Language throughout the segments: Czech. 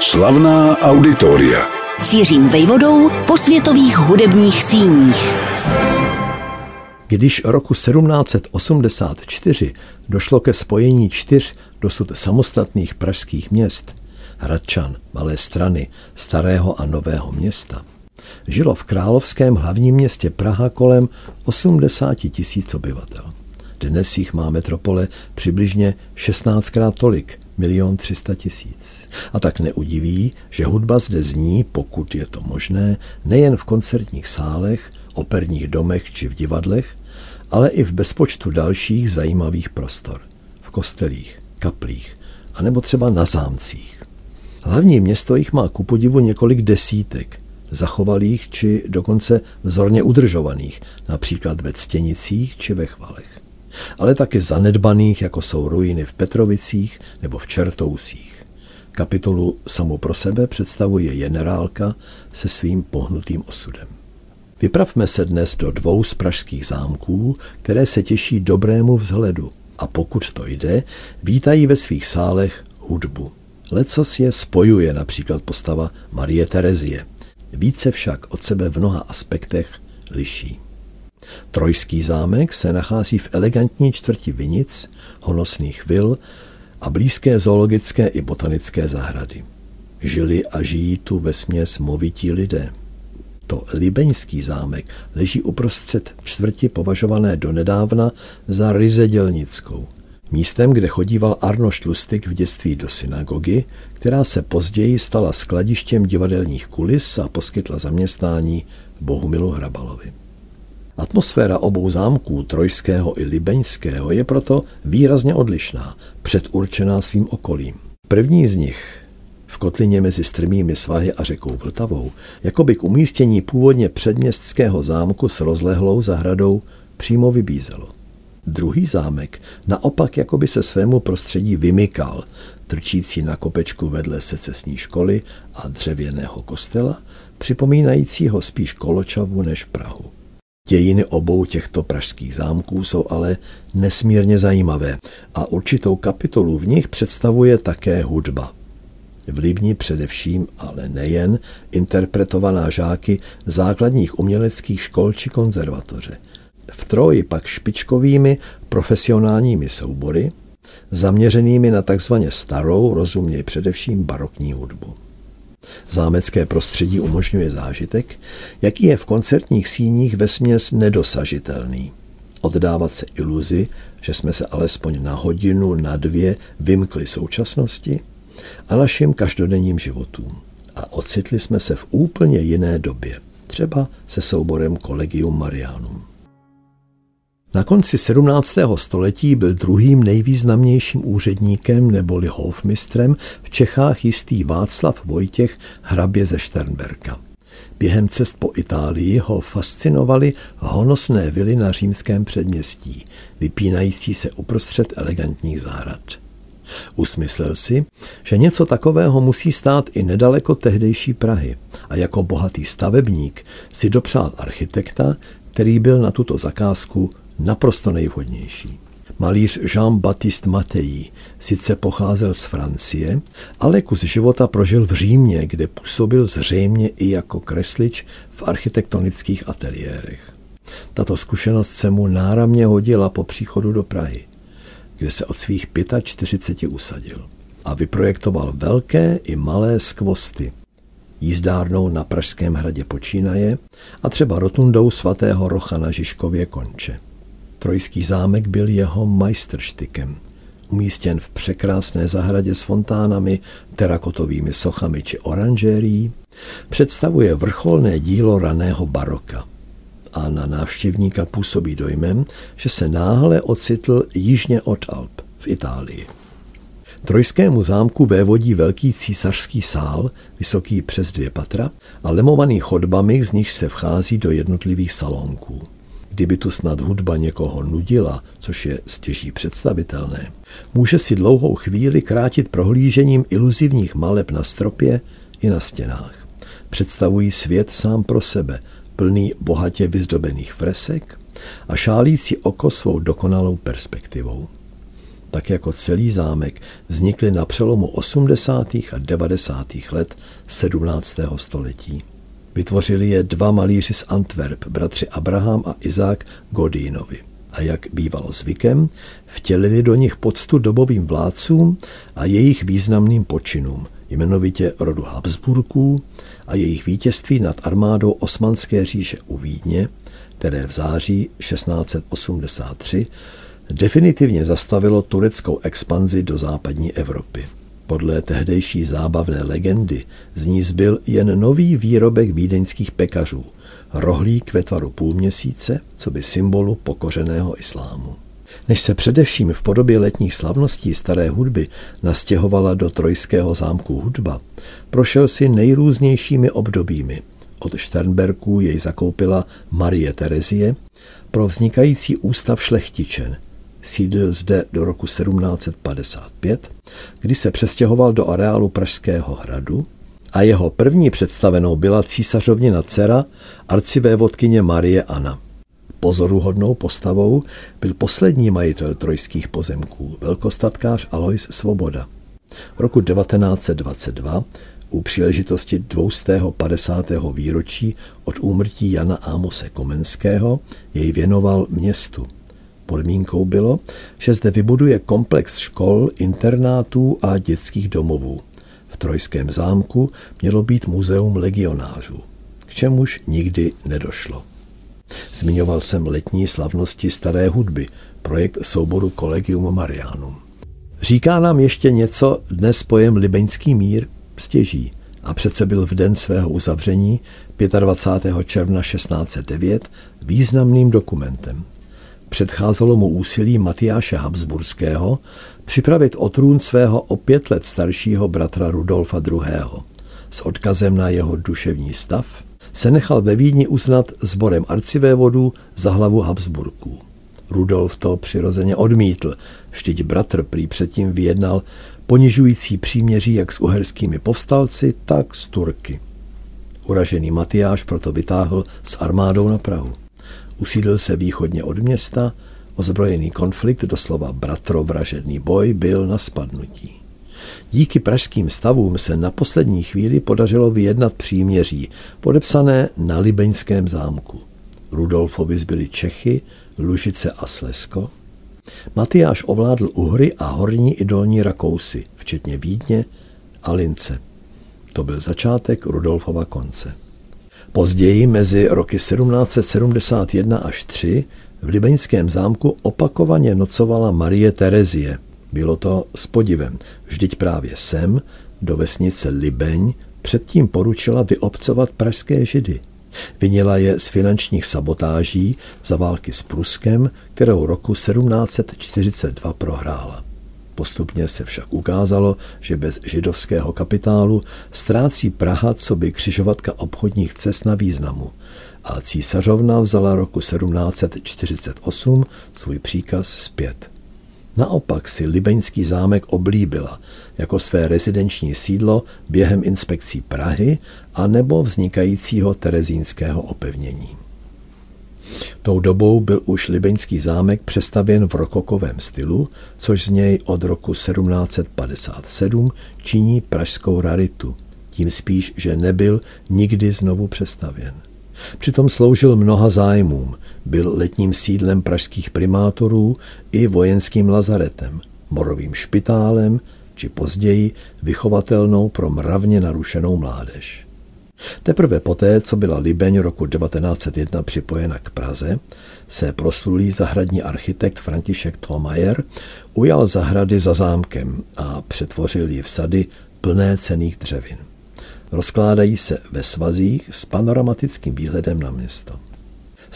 Slavná auditoria. Cířím vejvodou po světových hudebních síních. Když roku 1784 došlo ke spojení čtyř dosud samostatných pražských měst, Hradčan, Malé strany, Starého a Nového města, žilo v královském hlavním městě Praha kolem 80 tisíc obyvatel. Dnes jich má metropole přibližně 16krát tolik, milion 300 tisíc. A tak neudiví, že hudba zde zní, pokud je to možné, nejen v koncertních sálech, operních domech či v divadlech, ale i v bezpočtu dalších zajímavých prostor. V kostelích, kaplích, anebo třeba na zámcích. Hlavní město jich má ku podivu několik desítek, zachovalých či dokonce vzorně udržovaných, například ve Ctěnicích či ve Chvalech. Ale taky zanedbaných, jako jsou ruiny v Petrovicích nebo v Čertousích. Kapitolu samu pro sebe představuje generálka se svým pohnutým osudem. Vypravme se dnes do dvou z pražských zámků, které se těší dobrému vzhledu a pokud to jde, vítají ve svých sálech hudbu. Lecos je spojuje například postava Marie Terezie. Více však od sebe v mnoha aspektech liší. Trojský zámek se nachází v elegantní čtvrti Vinic, honosných vil a blízké zoologické i botanické zahrady. Žili a žijí tu ve směs movití lidé. To Libeňský zámek leží uprostřed čtvrti považované donedávna za ryze dělnickou. Místem, kde chodíval Arno Šlustik v dětství do synagogy, která se později stala skladištěm divadelních kulis a poskytla zaměstnání Bohumilu Hrabalovi. Atmosféra obou zámků, trojského i libeňského, je proto výrazně odlišná, předurčená svým okolím. První z nich, v kotlině mezi strmými svahy a řekou Vltavou, jakoby k umístění původně předměstského zámku s rozlehlou zahradou přímo vybízelo. Druhý zámek naopak jakoby se svému prostředí vymykal, trčící na kopečku vedle secesní školy a dřevěného kostela, připomínajícího spíš Koločavu než Prahu. Dějiny obou těchto pražských zámků jsou ale nesmírně zajímavé a určitou kapitolu v nich představuje také hudba. V Libni především, ale nejen, interpretovaná žáky základních uměleckých škol či konzervatoře. V Troji pak špičkovými profesionálními soubory, zaměřenými na takzvaně starou, rozuměj především barokní hudbu. Zámecké prostředí umožňuje zážitek, jaký je v koncertních síních vesměs nedosažitelný. Oddávat se iluzi, že jsme se alespoň na hodinu, na dvě vymkli současnosti a našim každodenním životům. A ocitli jsme se v úplně jiné době, třeba se souborem Collegium Marianum. Na konci 17. století byl druhým nejvýznamnějším úředníkem neboli hofmistrem v Čechách jistý Václav Vojtěch hrabě ze Šternberka. Během cest po Itálii ho fascinovaly honosné vily na římském předměstí, vypínající se uprostřed elegantních zahrad. Usmyslel si, že něco takového musí stát i nedaleko tehdejší Prahy a jako bohatý stavebník si dopřál architekta, který byl na tuto zakázku naprosto nejvhodnější. Malíř Jean-Baptiste Matei sice pocházel z Francie, ale kus života prožil v Římě, kde působil zřejmě i jako kreslič v architektonických ateliérech. Tato zkušenost se mu náramně hodila po příchodu do Prahy, kde se od svých 45 usadil a vyprojektoval velké i malé skvosty, jízdárnou na Pražském hradě počínaje a třeba rotundou svatého Rocha na Žižkově konče. Trojský zámek byl jeho majstrštykem. Umístěn v překrásné zahradě s fontánami, terakotovými sochami či oranžérií, představuje vrcholné dílo raného baroka a na návštěvníka působí dojmem, že se náhle ocitl jižně od Alp v Itálii. Trojskému zámku vévodí velký císařský sál, vysoký přes dvě patra a lemovaný chodbami, z nich se vchází do jednotlivých salónků. Kdyby tu snad hudba někoho nudila, což je stěží představitelné, může si dlouhou chvíli krátit prohlížením iluzivních maleb na stropě i na stěnách. Představují svět sám pro sebe, plný bohatě vyzdobených fresek a šálící oko svou dokonalou perspektivou. tak jako celý zámek, vznikly na přelomu 80. a 90. let 17. století. Vytvořili je dva malíři z Antwerp, bratři Abraham a Izák Godínovi. A jak bývalo zvykem, vtělili do nich poctu dobovým vládcům a jejich významným počinům, jmenovitě rodu Habsburků a jejich vítězství nad armádou Osmanské říše u Vídně, které v září 1683 definitivně zastavilo tureckou expanzi do západní Evropy. Podle tehdejší zábavné legendy z ní zbyl jen nový výrobek vídeňských pekařů, rohlík ve tvaru půlměsíce, co by symbolu pokořeného islámu. Než se především v podobě letních slavností staré hudby nastěhovala do trojského zámku hudba, prošel si nejrůznějšími obdobími. Od Šternberků jej zakoupila Marie Terezie pro vznikající ústav šlechtičen, sídlil zde do roku 1755, kdy se přestěhoval do areálu Pražského hradu a jeho první představenou byla císařovnina dcera arcivévodkyně Marie Anna. Pozoruhodnou postavou byl poslední majitel trojských pozemků, velkostatkář Alois Svoboda. V roku 1922 u příležitosti 250. výročí od úmrtí Jana Ámose Komenského jej věnoval městu. Podmínkou bylo, že zde vybuduje komplex škol, internátů a dětských domovů. V Trojském zámku mělo být muzeum legionářů, k čemuž nikdy nedošlo. Zmiňoval jsem letní slavnosti staré hudby, projekt souboru Collegium Marianum. Říká nám ještě něco dnes pojem Libeňský mír? Stěží. A přece byl v den svého uzavření 25. června 1609 významným dokumentem. Předcházelo mu úsilí Matyáše Habsburského připravit o trůn svého o pět let staršího bratra Rudolfa II. S odkazem na jeho duševní stav se nechal ve Vídni uznat sborem arcivévodů za hlavu Habsburků. Rudolf to přirozeně odmítl, vždyť bratr prý předtím vyjednal ponižující příměří jak s uherskými povstalci, tak s Turky. Uražený Matyáš proto vytáhl s armádou na Prahu. Usídl se východně od města, ozbrojený konflikt, doslova bratrovražedný boj, byl na spadnutí. Díky pražským stavům se na poslední chvíli podařilo vyjednat příměří, podepsané na Libeňském zámku. Rudolfovi zbyli Čechy, Lužice a Slesko. Matyáš ovládl Uhry a horní i dolní Rakousy, včetně Vídně a Lince. To byl začátek Rudolfova konce. Později mezi roky 1771 až 3 v Libeňském zámku opakovaně nocovala Marie Terezie. Bylo to s podivem. Vždyť právě sem, do vesnice Libeň, předtím poručila vyobcovat pražské židy. Vinila je z finančních sabotáží za války s Pruskem, kterou roku 1742 prohrála. Postupně se však ukázalo, že bez židovského kapitálu ztrácí Praha co by křižovatka obchodních cest na významu a císařovna vzala roku 1748 svůj příkaz zpět. Naopak si Libeňský zámek oblíbila jako své rezidenční sídlo během inspekcí Prahy a nebo vznikajícího terezínského opevnění. Tou dobou byl už Libeňský zámek přestavěn v rokokovém stylu, což z něj od roku 1757 činí pražskou raritu, tím spíš, že nebyl nikdy znovu přestavěn. Přitom sloužil mnoha zájmům, byl letním sídlem pražských primátorů i vojenským lazaretem, morovým špitálem či později vychovatelnou pro mravně narušenou mládež. Teprve poté, co byla Libeň roku 1901 připojena k Praze, se proslulý zahradní architekt František Thomayer ujal zahrady za zámkem a přetvořil ji v sady plné cených dřevin. Rozkládají se ve svazích s panoramatickým výhledem na město.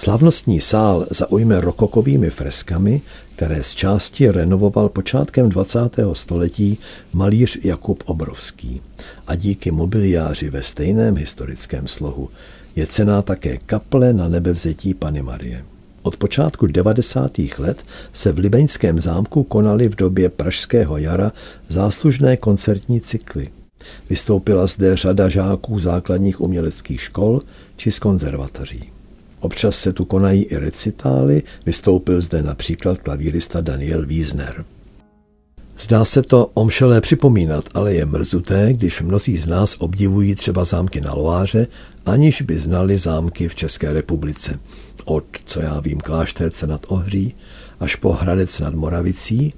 Slavnostní sál zaujme rokokovými freskami, které z části renovoval počátkem 20. století malíř Jakub Obrovský. A díky mobiliáři ve stejném historickém slohu je cená také kaple na nebevzetí Pany Marie. Od počátku 90. let se v Libeňském zámku konaly v době Pražského jara záslužné koncertní cykly. Vystoupila zde řada žáků základních uměleckých škol či z konzervatoří. Občas se tu konají i recitály, vystoupil zde například klavírista Daniel Wiesner. Zdá se to omšelé připomínat, ale je mrzuté, když mnozí z nás obdivují třeba zámky na Loáře, aniž by znali zámky v České republice. Od, co já vím, klášterce nad Ohří až po Hradec nad Moravicí,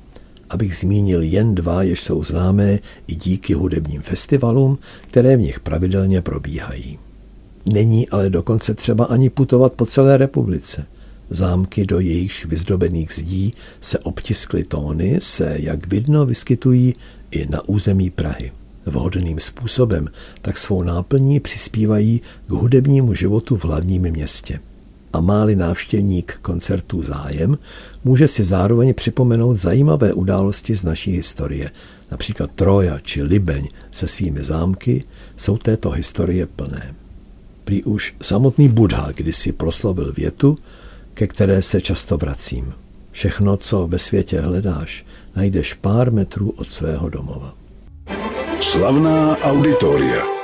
abych zmínil jen dva, jež jsou známé i díky hudebním festivalům, které v nich pravidelně probíhají. Není ale dokonce třeba ani putovat po celé republice. Zámky, do jejichž vyzdobených zdí se obtiskly tóny, se, jak vidno, vyskytují i na území Prahy. Vhodným způsobem tak svou náplní přispívají k hudebnímu životu v hlavním městě. A máli návštěvník koncertů zájem, může si zároveň připomenout zajímavé události z naší historie. Například Troja či Libeň se svými zámky jsou této historie plné. Prý už samotný Buddha kdysi proslovil větu, ke které se často vracím. Všechno, co ve světě hledáš, najdeš pár metrů od svého domova. Slavná auditoria.